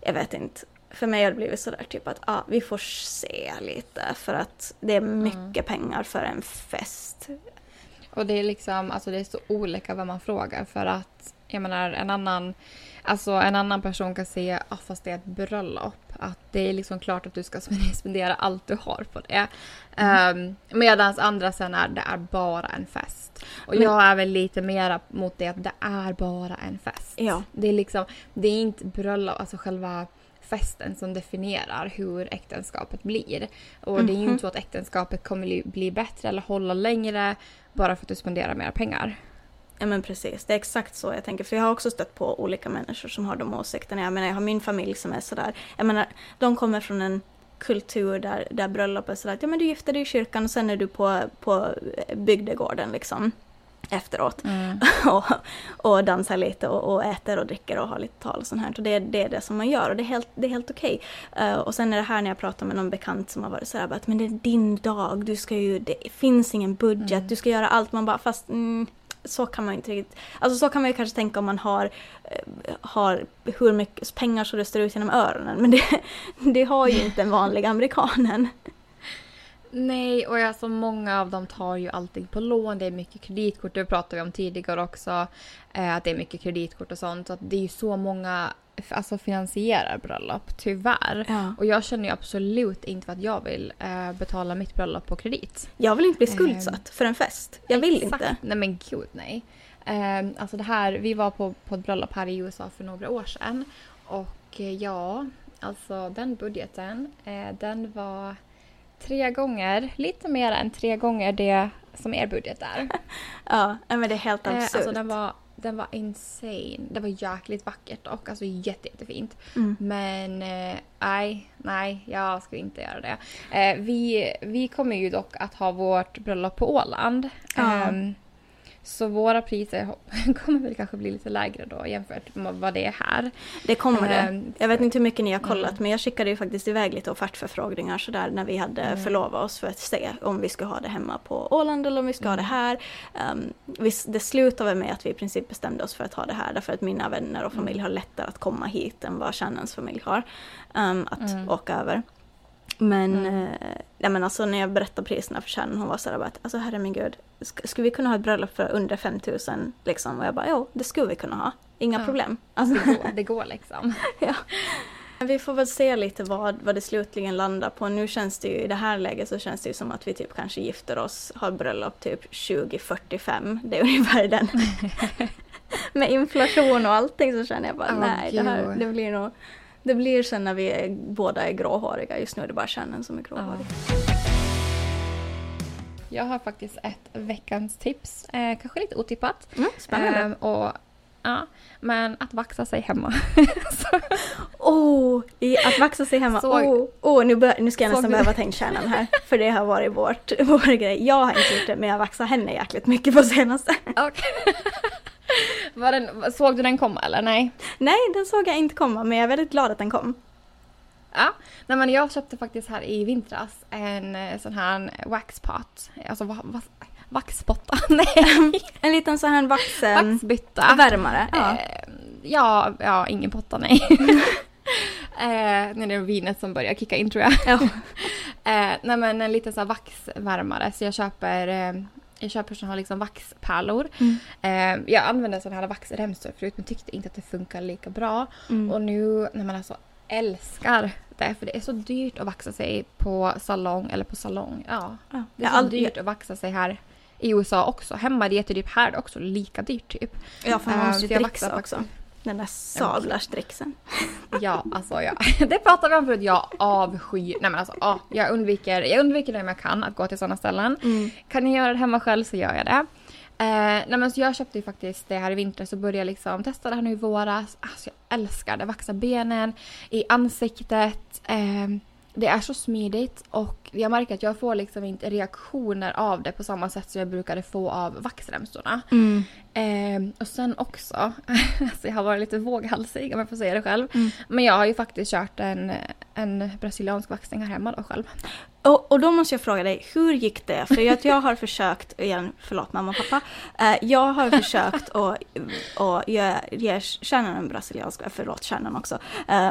jag vet inte, för mig har det blivit sådär typ att ah, vi får se lite för att det är mycket mm. pengar för en fest. Och det är liksom, alltså det är så olika vad man frågar för att jag menar en annan, alltså en annan person kan säga ah, fast det är ett bröllop. Att det är liksom klart att du ska spendera allt du har på det. Mm. Um, Medan andra sen är det är bara en fest. Och Men, jag är väl lite mera mot det att det är bara en fest. Ja. Det är liksom, det är inte bröllop, alltså själva festen som definierar hur äktenskapet blir. Och mm -hmm. det är ju inte mhm. så att äktenskapet kommer bli bättre eller hålla längre bara för att du spenderar mer pengar. Ja men precis, det är exakt så jag tänker. För jag har också stött på olika människor som har de åsikterna. Jag menar jag har min familj som är sådär, jag menar de kommer från en kultur där, där bröllop är sådär att ja men du gifter dig i kyrkan och sen är du på, på bygdegården liksom efteråt. Mm. och, och dansar lite och, och, äter och dricker och har lite tal och sånt här. Och det, det är det som man gör och det är helt, helt okej. Okay. Uh, och sen är det här när jag pratar med någon bekant som har varit sådär att men det är din dag, du ska ju, det finns ingen budget, mm. du ska göra allt. Man bara fast mm, så kan man inte riktigt, alltså så kan man ju kanske tänka om man har, uh, har hur mycket pengar så det står ut genom öronen. Men det, det har ju inte den vanliga amerikanen. Nej, och alltså många av dem tar ju allting på lån. Det är mycket kreditkort, det pratade vi om tidigare också. Eh, att det är mycket kreditkort och sånt. Så att det är ju så många alltså, finansierar bröllop, tyvärr. Ja. Och jag känner ju absolut inte för att jag vill eh, betala mitt bröllop på kredit. Jag vill inte bli skuldsatt eh, för en fest. Jag vill exakt. inte. Nej men gud nej. Eh, alltså det här, vi var på, på ett bröllop här i USA för några år sedan. Och eh, ja, alltså den budgeten, eh, den var tre gånger, lite mer än tre gånger det som er budget är. ja, men det är helt absurt. Eh, alltså den var, den var insane. Det var jäkligt vackert och alltså jätte, jättefint. Mm. Men eh, nej, nej, jag ska inte göra det. Eh, vi, vi kommer ju dock att ha vårt bröllop på Åland. Ja. Um, Så våra priser kommer väl kanske bli lite lägre då jämfört med vad det är här. Det kommer det. Ehm, Jag vet inte hur mycket ni har kollat Mm. men jag skickade ju faktiskt iväg lite offertförfrågningar sådär när vi hade Mm. förlovat oss för att se om vi ska ha det hemma på Åland eller om vi ska ha det Mm. här. Um, vi, det slutade med att vi i princip bestämde oss för att ha det här därför att mina vänner och familj Mm. har lättare att komma hit än vad Shannons familj har. um, att Mm. åka över. Men, Mm. eh, ja, men alltså, när jag berättade priserna för Shannon hon var sådär bara att alltså herregud, sk- skulle vi kunna ha ett bröllop för under 5000 liksom? Och jag bara jo, det skulle vi kunna ha. Inga Ja. problem. Alltså, Det går, det går liksom. vi får väl se lite vad, vad det slutligen landar på. Nu känns det ju, i det här läget så känns det ju som att vi typ kanske gifter oss, har bröllop typ 2045. Det är ungefär den. Med inflation och allting så känner jag bara Åh, nej, det här det blir nog det blir sen när vi är, båda är gråhåriga. Just nu är det bara Shannon som är gråhårig. Jag har faktiskt ett veckans tips. Eh, kanske lite otippat. Mm, spännande. Ehm, och, ja, men att vaxa sig hemma. Så- Oh, i att vaxa sig hemma. Såg- oh, oh, nu, bör, nu ska jag nästan behöva ta in kärnan här. För det har varit vårt, vår grej. Jag har inte gjort det, men jag vaxar henne jäkligt mycket på senaste. Okej. Den, såg du den komma eller nej? Nej, den såg jag inte komma, men jag är väldigt glad att den kom. Ja, nej men jag köpte faktiskt här i vintras en eh, sån här waxpot. Alltså va, va, vaxpotta? Nej, En liten sån här vax... vaxbytta. värmare. Ja. Eh, ja, ja, ingen potta nej. eh, nu är det vinet som börjar kicka in tror jag. Ja. Eh, nej men en liten så här vaxvärmare så jag köper eh, jag köper såna här liksom vaxpärlor. Mm. Eh, jag använde såna här vaxremsor förut men tyckte inte att det funkar lika bra. Mm. Och nu när man alltså älskar det för det är så dyrt att vaxa sig på salong eller på salong. Ja, Ja. det är så aldrig- dyrt att vaxa sig här i USA också. Hemma är det jättedyrt, här är det också lika dyrt typ. Ja, för man måste ju jag dricksa också. Den där sablarstricksen. Ja, alltså ja. Det pratade vi om förut. Jag avskyr... Nej men alltså, ja, jag undviker, jag undviker det om jag kan att gå till sådana ställen. Mm. Kan jag göra det hemma själv så gör jag det. Eh, nej men så jag köpte ju faktiskt det här i vinter så började jag liksom testa det här nu i våras. Alltså jag älskar det. Vaxa benen, i ansiktet. Eh, det är så smidigt och jag märker att jag får liksom inte reaktioner av det på samma sätt som jag brukade få av vaxremsorna. Mm. Eh, och sen också, alltså jag har varit lite våghalsig om jag får säga det själv. Mm. Men jag har ju faktiskt kört en, en brasiliansk vaxning här hemma då själv. Och, och då måste jag fråga dig, hur gick det? För att jag har försökt, igen, förlåt mamma och pappa. Eh, jag har försökt att, ge, ge kärnan en brasiliansk, eh, förlåt kärnan också. Eh,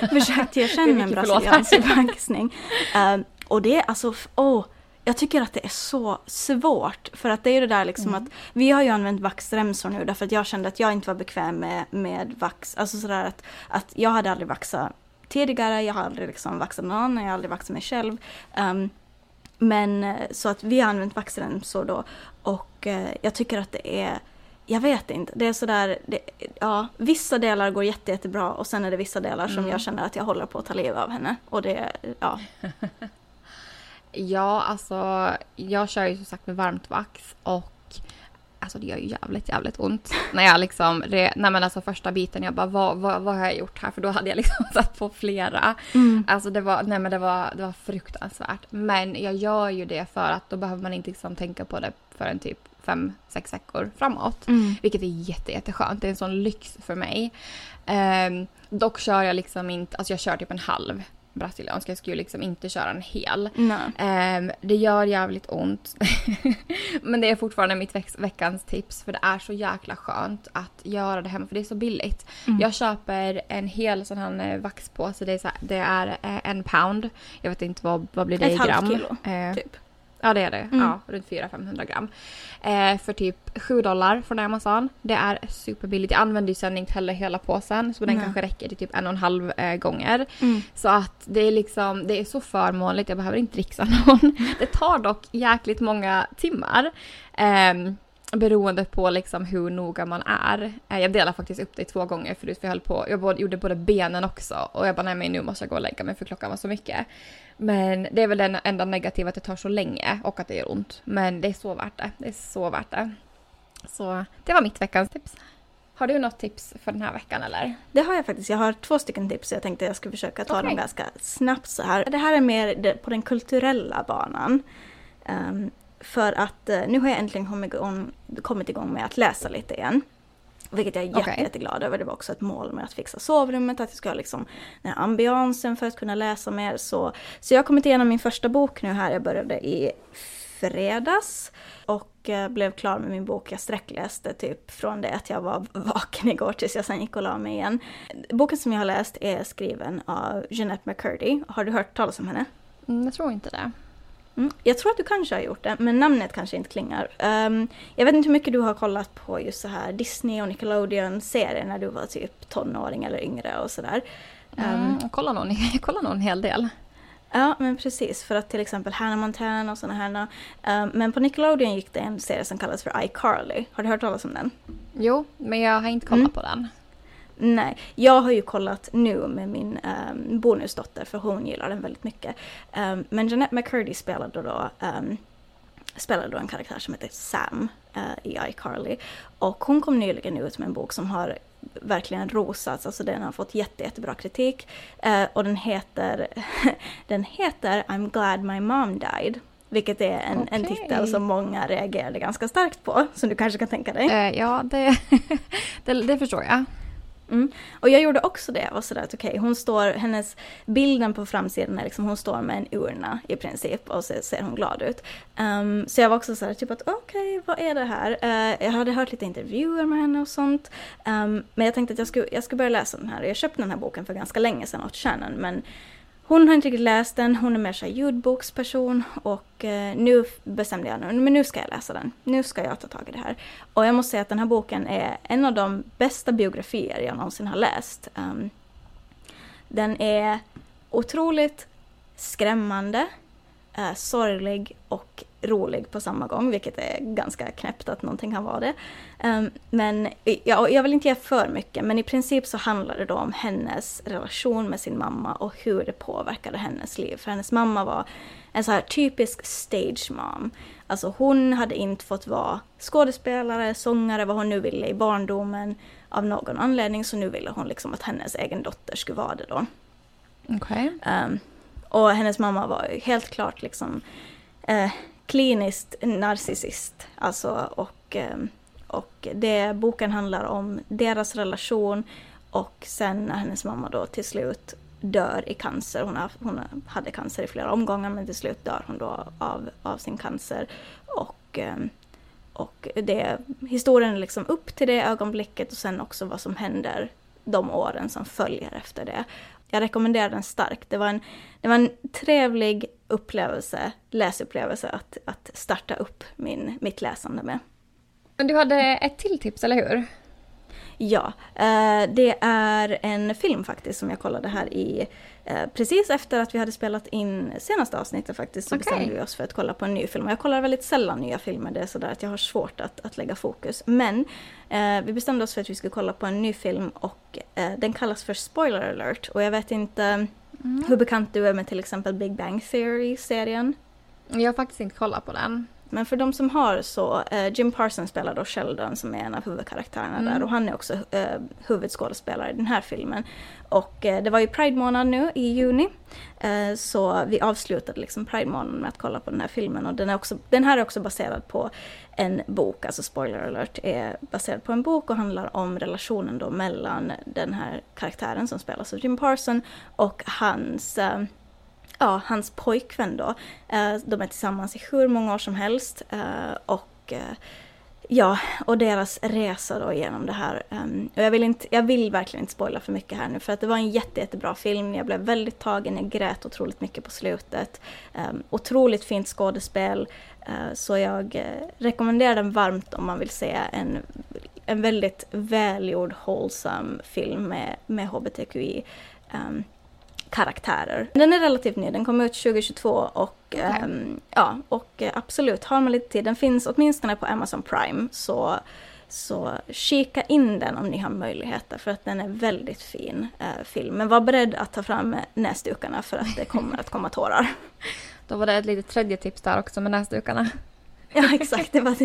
försökt ge kärnan en brasiliansk vaxning. Eh, och det är alltså, åh, jag tycker att det är så svårt. För att det är ju det där liksom Mm. att vi har ju använt vaxremsor nu därför att jag kände att jag inte var bekväm med, med vax. Alltså sådär att, att jag hade aldrig vaxat tidigare, jag har aldrig liksom vaxat någon annan, jag har aldrig vaxat mig själv. Ehm, men eh, så att vi har använt vaxremsor då och eh, jag tycker att det är jag vet inte, det är sådär, det, ja, vissa delar går jätte, jättebra och sen är det vissa delar som Mm. jag känner att jag håller på att ta livet av henne. Och det, ja. Ja, alltså jag kör ju som sagt med varmt vax och alltså det gör ju jävligt, jävligt ont. När jag liksom, re, nej men alltså första biten jag bara vad, vad, vad har jag gjort här? För då hade jag liksom satt på flera. Alltså det var, nej men det var, det var fruktansvärt. Men jag gör ju det för att då behöver man inte liksom tänka på det förrän typ fem, sex veckor framåt. Mm. Vilket är jätte, jätteskönt. Det är en sån lyx för mig. Ehm, dock kör jag liksom inte, alltså jag kör typ en halv brasiliansk. Jag skulle liksom inte köra en hel. Ehm, det gör jävligt ont. Men det är fortfarande mitt veck- veckans tips för det är så jäkla skönt att göra det hemma för det är så billigt. Mm. Jag köper en hel sån här eh, vaxpåse. Det är, så här, det är eh, en pound. Jag vet inte vad, vad blir det Ett i halvt gram. kilo, Eh, Typ. Ja det är det. Mm. Ja, runt 400-500 gram. Eh, för typ 7 dollar från Amazon. Det är superbilligt. Jag använder ju sen inte heller hela påsen så den Nej. kanske räcker till typ en och en halv eh, gånger. Mm. Så att det är liksom, det är så förmånligt, jag behöver inte dricksa någon. Det tar dock jäkligt många timmar. ehm, beroende på liksom hur noga man är. Eh, jag delade faktiskt upp det två gånger förut för jag höll på, jag gjorde både benen också och jag bara nej men nu måste jag gå och lägga mig för klockan var så mycket. Men det är väl den enda negativa att det tar så länge och att det gör ont. Men det är så värt det. Det är så värt det. Så det var mitt veckans tips. Har du något tips för den här veckan eller? Det har jag faktiskt. Jag har två stycken tips så jag tänkte jag ska försöka ta Okej. dem ganska snabbt så här. Det här är mer på den kulturella banan. Ehm, för att uh, nu har jag äntligen kommit igång, kommit igång med att läsa lite igen. Vilket jag är jätte, okay. jätteglad över. Det var också ett mål med att fixa sovrummet, att jag ska ha liksom den här ambiansen för att kunna läsa mer. Så, så jag har kommit igenom min första bok nu här. Jag började i fredags och eh, blev klar med min bok. Jag sträckläste typ från det att jag var vaken igår tills jag sen gick och la mig igen. Boken som jag har läst är skriven av Jeanette McCurdy. Har du hört talas om henne? Mm, jag tror inte det. Mm. Jag tror att du kanske har gjort det, men namnet kanske inte klingar. Um, jag vet inte hur mycket du har kollat på just så här Disney och Nickelodeon-serier när du var typ tonåring eller yngre och sådär. Um, mm, jag kollar nog, jag kollar nog en hel del. Ja, men precis. För att till exempel Hannah Montana och sådana här. Um, men på Nickelodeon gick det en serie som kallas för iCarly. Har du hört talas om den? Jo, men jag har inte kollat mm. på den. Nej, jag har ju kollat nu med min um, bonusdotter för hon gillar den väldigt mycket. Um, men Jeanette McCurdy spelade då, um, spelade då en karaktär som heter Sam uh, i iCarly. Och hon kom nyligen ut med en bok som har verkligen rosats, alltså den har fått jätte, jättebra kritik. Uh, och den heter, den heter I'm glad my mom died. Vilket är en, okay. en titel som många reagerade ganska starkt på, som du kanske kan tänka dig. Uh, ja, det, det, det förstår jag. Mm. Och jag gjorde också det. Och sådär att okej, okay, hon står, hennes bilden på framsidan är liksom, hon står med en urna i princip och så ser hon glad ut. Um, så jag var också sådär typ att okej, okay, vad är det här? Uh, jag hade hört lite intervjuer med henne och sånt. Um, men jag tänkte att jag skulle, jag skulle börja läsa den här. Jag köpte den här boken för ganska länge sedan åt Shannon men hon har inte riktigt läst den, hon är mer så ljudboksperson och eh, nu bestämde jag mig men nu ska jag läsa den. Nu ska jag ta tag i det här. Och jag måste säga att den här boken är en av de bästa biografier jag någonsin har läst. Um, den är otroligt skrämmande, eh, sorglig och rolig på samma gång, vilket är ganska knäppt att någonting kan vara det. Um, men jag, jag vill inte ge för mycket, men i princip så handlar det då om hennes relation med sin mamma och hur det påverkade hennes liv. För hennes mamma var en så här typisk stage mom. Alltså hon hade inte fått vara skådespelare, sångare, vad hon nu ville i barndomen av någon anledning, så nu ville hon liksom att hennes egen dotter skulle vara det då. Okej. Okay. Um, och hennes mamma var helt klart liksom eh, kliniskt narcissist. Alltså, och, eh, och det boken handlar om deras relation och sen när hennes mamma då till slut dör i cancer. Hon, har, hon hade cancer i flera omgångar men till slut dör hon då av, av sin cancer. Och, eh, och det, historien är liksom upp till det ögonblicket och sen också vad som händer de åren som följer efter det. Jag rekommenderar den starkt. Det var en, det var en trevlig upplevelse, läsupplevelse att, att starta upp min, mitt läsande med. Men du hade ett till tips, eller hur? Ja, eh, det är en film faktiskt som jag kollade här i eh, precis efter att vi hade spelat in senaste avsnittet faktiskt så okay. bestämde vi oss för att kolla på en ny film. Jag kollar väldigt sällan nya filmer, det är sådär att jag har svårt att, att lägga fokus. Men eh, vi bestämde oss för att vi skulle kolla på en ny film och eh, den kallas för Spoiler alert och jag vet inte mm. hur bekant du är med till exempel Big Bang Theory-serien. Jag har faktiskt inte kollat på den. Men för de som har så, eh, Jim Parsons spelar då Sheldon som är en av huvudkaraktärerna mm. där och han är också eh, huvudskådespelare i den här filmen. Och eh, det var ju Pride-månad nu i juni. Eh, så vi avslutade liksom Pride-månaden med att kolla på den här filmen och den, är också, den här är också baserad på en bok, alltså spoiler alert, är baserad på en bok och handlar om relationen då mellan den här karaktären som spelas av Jim Parson och hans eh, ja, hans pojkvän då. Eh, de är tillsammans i hur många år som helst eh, och eh, Ja, och deras resa då genom det här. Ehm, och jag vill, inte, jag vill verkligen inte spoila för mycket här nu för att det var en jätte, jättebra film. Jag blev väldigt tagen, jag grät otroligt mycket på slutet. Um, otroligt fint skådespel. Eh, så jag eh, rekommenderar den varmt om man vill se en, en väldigt välgjord, hållsam film med, med hbtqi. Um, ehm, karaktärer. Den är relativt ny, den kom ut 2022 och, okay. um, ja, och eh, absolut, har man lite tid, den finns åtminstone på Amazon Prime, så, så kika in den om ni har möjligheter för att den är väldigt fin uh, film. Men var beredd att ta fram näsdukarna för att det kommer att komma tårar. Då var det ett litet tredje tips där också med näsdukarna. Ja exakt, det var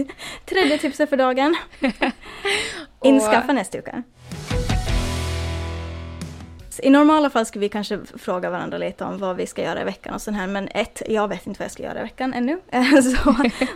tredje tipset för dagen. Inskaffa näsdukar. I normala fall skulle vi kanske fråga varandra lite om vad vi ska göra i veckan och sånt här, men ett, jag vet inte vad jag ska göra i veckan ännu.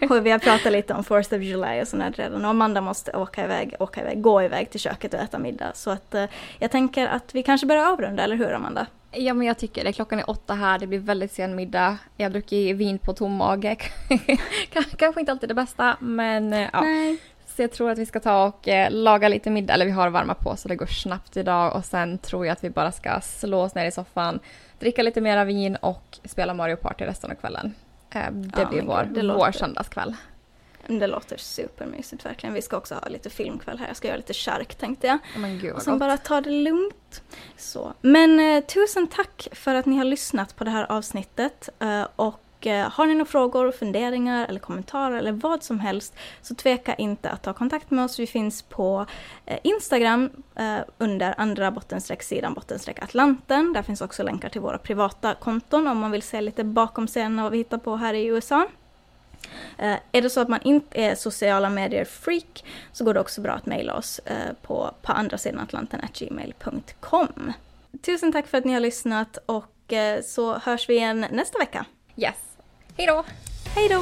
så vi har pratat lite om 4th of July och sånt här redan och Amanda måste åka iväg, åka iväg, gå iväg till köket och äta middag. Så att eh, jag tänker att vi kanske börjar avrunda, eller hur Amanda? Ja men jag tycker det. Klockan är åtta här, det blir väldigt sen middag. Jag har druckit vin på tom mage. Kanske inte alltid det bästa men eh, ja. Nej. Så jag tror att vi ska ta och eh, laga lite middag, eller vi har varma på så det går snabbt idag och sen tror jag att vi bara ska slå oss ner i soffan, dricka lite mera vin och spela Mario Party resten av kvällen. Eh, det ja, blir vår, det vår söndagskväll. Det låter supermysigt verkligen. Vi ska också ha lite filmkväll här. Jag ska göra lite chark tänkte jag. Oh Gud, och sen bara ta det lugnt. Så. Men eh, tusen tack för att ni har lyssnat på det här avsnittet. Eh, och har ni några frågor, funderingar eller kommentarer eller vad som helst så tveka inte att ta kontakt med oss. Vi finns på eh, Instagram eh, under andra bottenstreck sidan bottenstreck Atlanten. Där finns också länkar till våra privata konton om man vill se lite bakom scenen vad vi hittar på här i USA. Uh, är det så att man inte är sociala medier-freak så går det också bra att mejla oss uh, på, på andra sidan Atlanten gmail.com. Tusen tack för att ni har lyssnat och uh, så hörs vi igen nästa vecka. Yes. Hej då! Hej då!